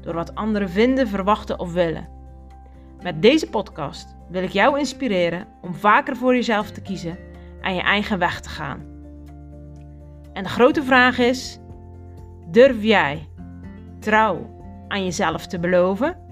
door wat anderen vinden, verwachten of willen. Met deze podcast wil ik jou inspireren om vaker voor jezelf te kiezen en je eigen weg te gaan. En de grote vraag is: durf jij trouw aan jezelf te beloven?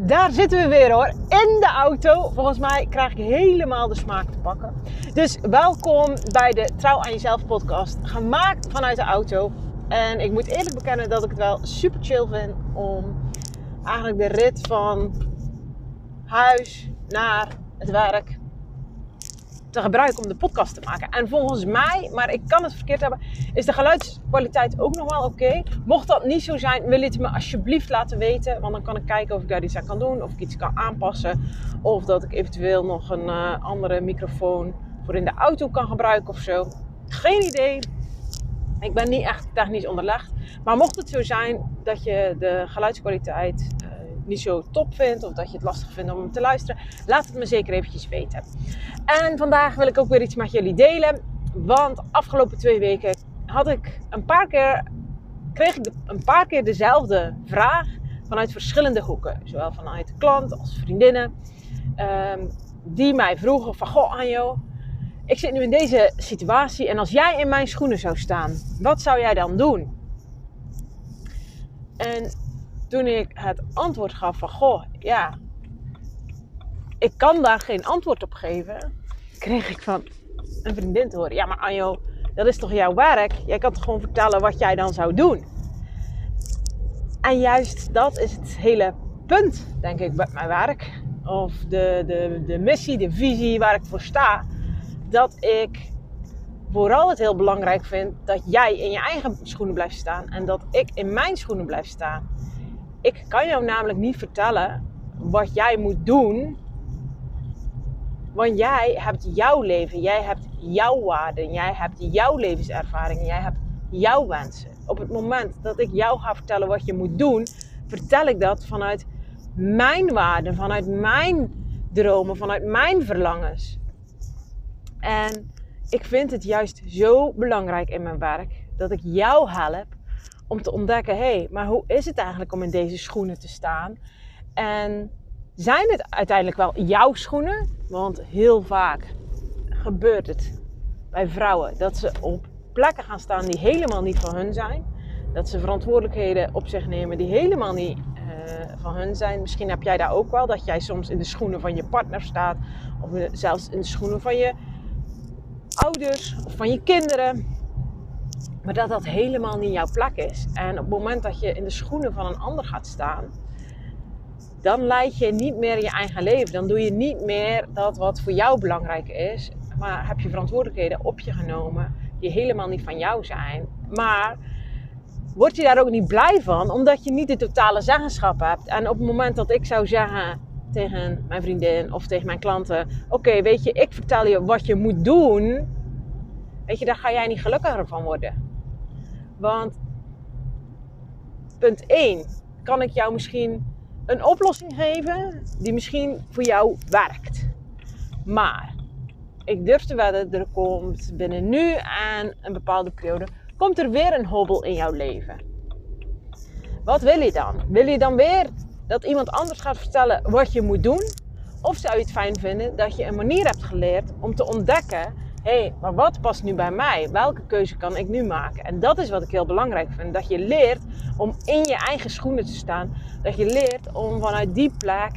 Daar zitten we weer hoor. In de auto. Volgens mij krijg ik helemaal de smaak te pakken. Dus welkom bij de Trouw aan Jezelf podcast. Gemaakt vanuit de auto. En ik moet eerlijk bekennen dat ik het wel super chill vind om eigenlijk de rit van huis naar het werk te gebruiken om de podcast te maken. En volgens mij, maar ik kan het verkeerd hebben, is de geluidskwaliteit ook nog wel oké. Mocht dat niet zo zijn, wil je het me alsjeblieft laten weten. Want dan kan ik kijken of ik daar iets aan kan doen, of ik iets kan aanpassen. Of dat ik eventueel nog een uh, andere microfoon voor in de auto kan gebruiken of zo. Geen idee. Ik ben niet echt technisch onderlegd. Maar mocht het zo zijn dat je de geluidskwaliteit niet zo top vindt of dat je het lastig vindt om hem te luisteren, laat het me zeker eventjes weten. En vandaag wil ik ook weer iets met jullie delen. Want afgelopen twee weken had ik een paar keer, kreeg ik een paar keer dezelfde vraag vanuit verschillende hoeken. Zowel vanuit klant als vriendinnen. Um, die mij vroegen van, goh Anjo, ik zit nu in deze situatie en als jij in mijn schoenen zou staan, wat zou jij dan doen? En toen ik het antwoord gaf van, goh, ja, ik kan daar geen antwoord op geven, kreeg ik van een vriendin te horen. Ja, maar Anjo, dat is toch jouw werk? Jij kan toch gewoon vertellen wat jij dan zou doen? En juist dat is het hele punt, denk ik, met mijn werk. Of de, de, de missie, de visie waar ik voor sta. Dat ik vooral het heel belangrijk vind dat jij in je eigen schoenen blijft staan. En dat ik in mijn schoenen blijf staan. Ik kan jou namelijk niet vertellen wat jij moet doen want jij hebt jouw leven, jij hebt jouw waarden, jij hebt jouw levenservaringen, jij hebt jouw wensen. Op het moment dat ik jou ga vertellen wat je moet doen, vertel ik dat vanuit mijn waarden, vanuit mijn dromen, vanuit mijn verlangens. En ik vind het juist zo belangrijk in mijn werk dat ik jou help om te ontdekken: hé, hey, maar hoe is het eigenlijk om in deze schoenen te staan? En zijn het uiteindelijk wel jouw schoenen? Want heel vaak gebeurt het bij vrouwen dat ze op plekken gaan staan die helemaal niet van hun zijn. Dat ze verantwoordelijkheden op zich nemen die helemaal niet uh, van hun zijn. Misschien heb jij daar ook wel dat jij soms in de schoenen van je partner staat, of zelfs in de schoenen van je ouders of van je kinderen. Maar dat dat helemaal niet jouw plek is. En op het moment dat je in de schoenen van een ander gaat staan, dan leid je niet meer je eigen leven. Dan doe je niet meer dat wat voor jou belangrijk is. Maar heb je verantwoordelijkheden op je genomen die helemaal niet van jou zijn. Maar word je daar ook niet blij van, omdat je niet de totale zeggenschap hebt. En op het moment dat ik zou zeggen tegen mijn vriendin of tegen mijn klanten: Oké, weet je, ik vertel je wat je moet doen. Weet je, daar ga jij niet gelukkiger van worden. Want punt 1, kan ik jou misschien een oplossing geven die misschien voor jou werkt. Maar ik durf te wedden, er komt binnen nu en een bepaalde periode, komt er weer een hobbel in jouw leven. Wat wil je dan? Wil je dan weer dat iemand anders gaat vertellen wat je moet doen? Of zou je het fijn vinden dat je een manier hebt geleerd om te ontdekken hé, hey, maar wat past nu bij mij? Welke keuze kan ik nu maken? En dat is wat ik heel belangrijk vind. Dat je leert om in je eigen schoenen te staan. Dat je leert om vanuit die plek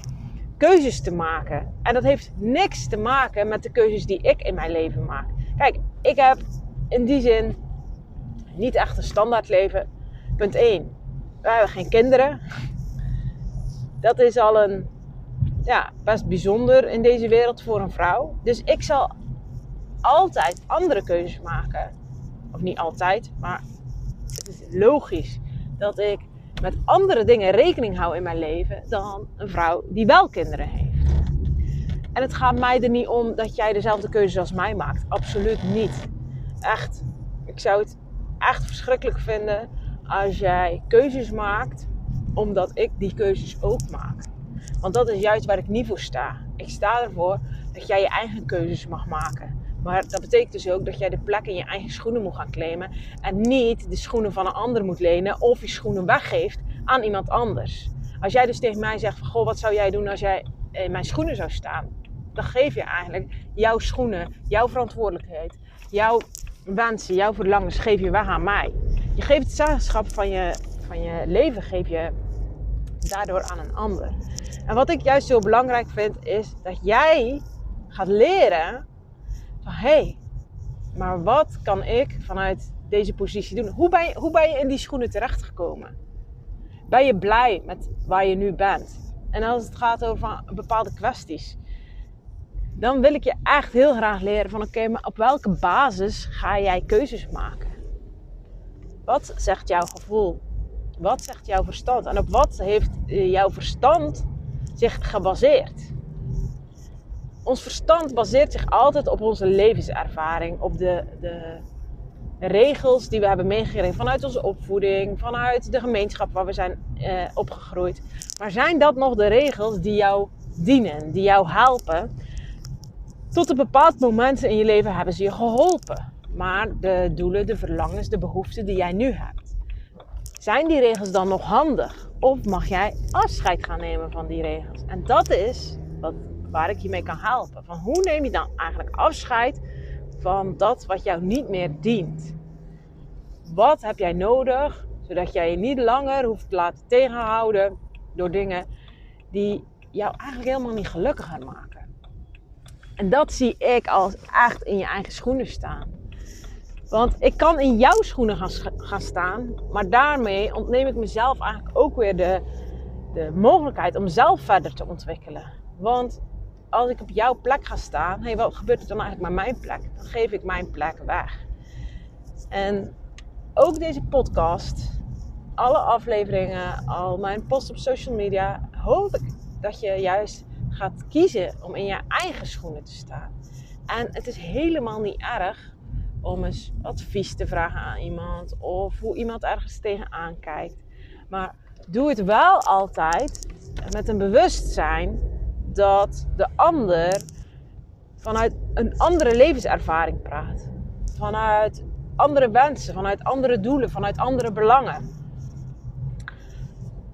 keuzes te maken. En dat heeft niks te maken met de keuzes die ik in mijn leven maak. Kijk, ik heb in die zin niet echt een standaard leven. Punt 1. We hebben geen kinderen. Dat is al een ja, best bijzonder in deze wereld voor een vrouw. Dus ik zal altijd andere keuzes maken. Of niet altijd, maar het is logisch dat ik met andere dingen rekening hou in mijn leven dan een vrouw die wel kinderen heeft. En het gaat mij er niet om dat jij dezelfde keuzes als mij maakt. Absoluut niet. Echt. Ik zou het echt verschrikkelijk vinden als jij keuzes maakt omdat ik die keuzes ook maak. Want dat is juist waar ik niet voor sta. Ik sta ervoor dat jij je eigen keuzes mag maken. Maar dat betekent dus ook dat jij de plek in je eigen schoenen moet gaan claimen. En niet de schoenen van een ander moet lenen of je schoenen weggeeft aan iemand anders. Als jij dus tegen mij zegt van, goh, wat zou jij doen als jij in mijn schoenen zou staan? Dan geef je eigenlijk jouw schoenen, jouw verantwoordelijkheid, jouw wensen, jouw verlangens geef je weg aan mij. Je geeft het zeggenschap van je, van je leven geef je daardoor aan een ander. En wat ik juist heel belangrijk vind, is dat jij gaat leren hé, hey, maar wat kan ik vanuit deze positie doen? Hoe ben, je, hoe ben je in die schoenen terechtgekomen? Ben je blij met waar je nu bent? En als het gaat over bepaalde kwesties, dan wil ik je echt heel graag leren van oké, maar op welke basis ga jij keuzes maken? Wat zegt jouw gevoel? Wat zegt jouw verstand? En op wat heeft eh, jouw verstand zich gebaseerd? Ons verstand baseert zich altijd op onze levenservaring, op de, de regels die we hebben meegekregen vanuit onze opvoeding, vanuit de gemeenschap waar we zijn eh, opgegroeid. Maar zijn dat nog de regels die jou dienen, die jou helpen? Tot een bepaald moment in je leven hebben ze je geholpen. Maar de doelen, de verlangens, de behoeften die jij nu hebt, zijn die regels dan nog handig? Of mag jij afscheid gaan nemen van die regels? En dat is wat, waar ik je mee kan helpen. Van hoe neem je dan eigenlijk afscheid van dat wat jou niet meer dient? Wat heb jij nodig zodat jij je niet langer hoeft te laten tegenhouden door dingen die jou eigenlijk helemaal niet gelukkiger maken? En dat zie ik als echt in je eigen schoenen staan. Want ik kan in jouw schoenen gaan, gaan staan, maar daarmee ontneem ik mezelf eigenlijk ook weer de, de mogelijkheid om zelf verder te ontwikkelen. Want als ik op jouw plek ga staan, hey, wat gebeurt er dan eigenlijk met mijn plek? Dan geef ik mijn plek weg. En ook deze podcast, alle afleveringen, al mijn posts op social media, hoop ik dat je juist gaat kiezen om in je eigen schoenen te staan. En het is helemaal niet erg om eens advies te vragen aan iemand of hoe iemand ergens tegenaan kijkt. Maar doe het wel altijd met een bewustzijn dat de ander vanuit een andere levenservaring praat. Vanuit andere wensen, vanuit andere doelen, vanuit andere belangen.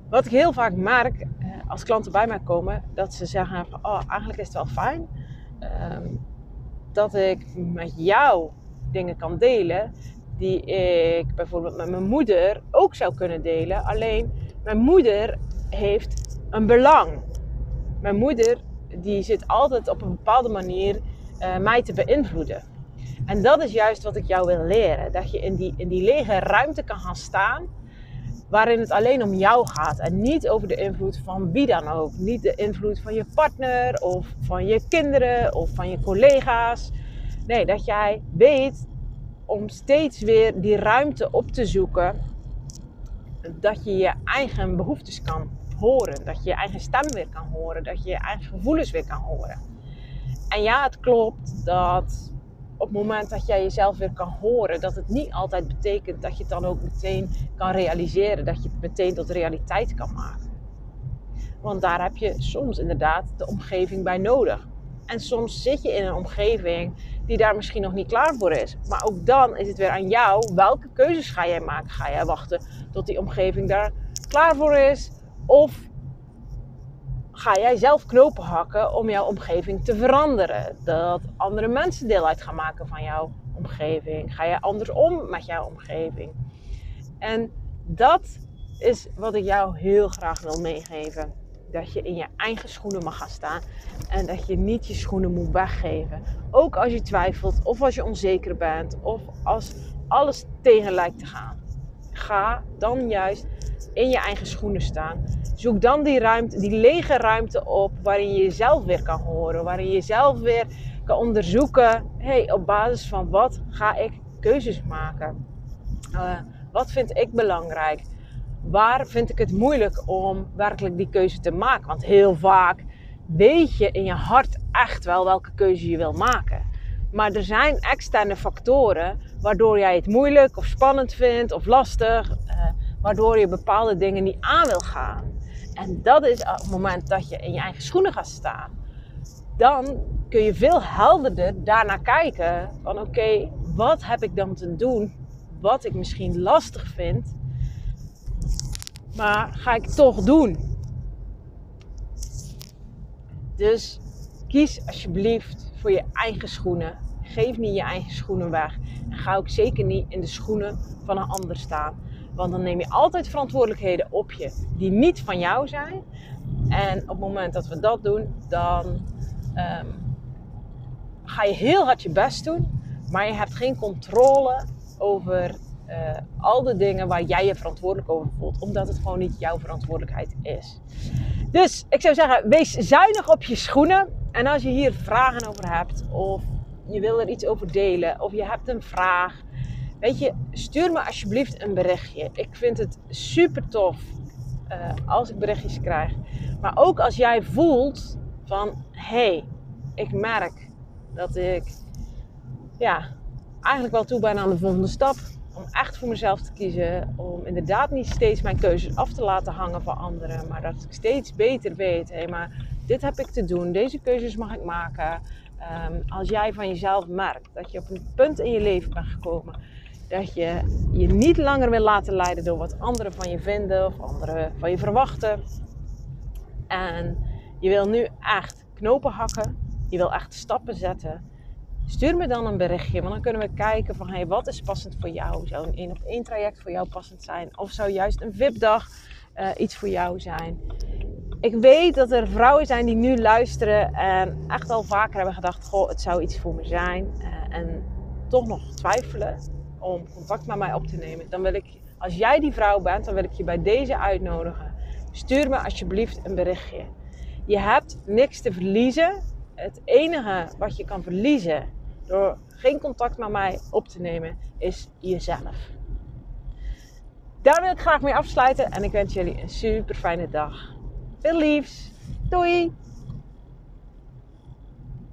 Wat ik heel vaak merk eh, als klanten bij mij komen, dat ze zeggen van, oh, eigenlijk is het wel fijn ehm, dat ik met jou dingen kan delen die ik bijvoorbeeld met mijn moeder ook zou kunnen delen. Alleen mijn moeder heeft een belang. Mijn moeder die zit altijd op een bepaalde manier uh, mij te beïnvloeden. En dat is juist wat ik jou wil leren. Dat je in die, in die lege ruimte kan gaan staan. Waarin het alleen om jou gaat. En niet over de invloed van wie dan ook. Niet de invloed van je partner of van je kinderen of van je collega's. Nee, dat jij weet om steeds weer die ruimte op te zoeken. Dat je je eigen behoeftes kan horen. Dat je je eigen stem weer kan horen. Dat je je eigen gevoelens weer kan horen. En ja, het klopt dat op het moment dat jij jezelf weer kan horen, dat het niet altijd betekent dat je het dan ook meteen kan realiseren. Dat je het meteen tot realiteit kan maken. Want daar heb je soms inderdaad de omgeving bij nodig. En soms zit je in een omgeving die daar misschien nog niet klaar voor is. Maar ook dan is het weer aan jou. Welke keuzes ga jij maken? Ga jij wachten tot die omgeving daar klaar voor is? Of ga jij zelf knopen hakken om jouw omgeving te veranderen? Dat andere mensen deel uit gaan maken van jouw omgeving? Ga je anders om met jouw omgeving? En dat is wat ik jou heel graag wil meegeven dat je in je eigen schoenen mag gaan staan. En dat je niet je schoenen moet weggeven. Ook als je twijfelt, of als je onzeker bent, of als alles tegen lijkt te gaan. Ga dan juist in je eigen schoenen staan. Zoek dan die ruimte, die lege ruimte op waarin je jezelf weer kan horen. Waarin je jezelf weer kan onderzoeken, hey, op basis van wat ga ik keuzes maken? Uh, wat vind ik belangrijk? Waar vind ik het moeilijk om werkelijk die keuze te maken? Want heel vaak weet je in je hart echt wel welke keuze je wil maken. Maar er zijn externe factoren waardoor jij het moeilijk of spannend vindt of lastig, uh, waardoor je bepaalde dingen niet aan wil gaan. En dat is op het moment dat je in je eigen schoenen gaat staan. Dan kun je veel helderder daarnaar kijken van oké, wat heb ik dan te doen wat ik misschien lastig vind, maar ga ik toch doen. Dus kies alsjeblieft voor je eigen schoenen. Geef niet je eigen schoenen weg. En ga ook zeker niet in de schoenen van een ander staan. Want dan neem je altijd verantwoordelijkheden op je die niet van jou zijn. En op het moment dat we dat doen, dan um, ga je heel hard je best doen. Maar je hebt geen controle over uh, al de dingen waar jij je verantwoordelijk over voelt. Omdat het gewoon niet jouw verantwoordelijkheid is. Dus ik zou zeggen, wees zuinig op je schoenen. En als je hier vragen over hebt, of je wil er iets over delen, of je hebt een vraag. Weet je, stuur me alsjeblieft een berichtje. Ik vind het super tof uh, als ik berichtjes krijg. Maar ook als jij voelt van, hey, ik merk dat ik ja, eigenlijk wel toe ben aan de volgende stap. Om echt voor mezelf te kiezen. Om inderdaad niet steeds mijn keuzes af te laten hangen van anderen. Maar dat ik steeds beter weet. Hé, maar dit heb ik te doen. Deze keuzes mag ik maken. Um, als jij van jezelf merkt dat je op een punt in je leven bent gekomen. Dat je je niet langer wil laten leiden door wat anderen van je vinden. Of anderen van je verwachten. En je wil nu echt knopen hakken. Je wil echt stappen zetten Stuur me dan een berichtje, want dan kunnen we kijken van hey, wat is passend voor jou? Zou een één op één traject voor jou passend zijn? Of zou juist een VIP-dag uh, iets voor jou zijn? Ik weet dat er vrouwen zijn die nu luisteren en echt al vaker hebben gedacht: Goh, het zou iets voor me zijn. Uh, en toch nog twijfelen om contact met mij op te nemen. Dan wil ik, als jij die vrouw bent, dan wil ik je bij deze uitnodigen. Stuur me alsjeblieft een berichtje. Je hebt niks te verliezen. Het enige wat je kan verliezen door geen contact met mij op te nemen, is jezelf. Daar wil ik graag mee afsluiten en ik wens jullie een super fijne dag. Veel liefs. Doei!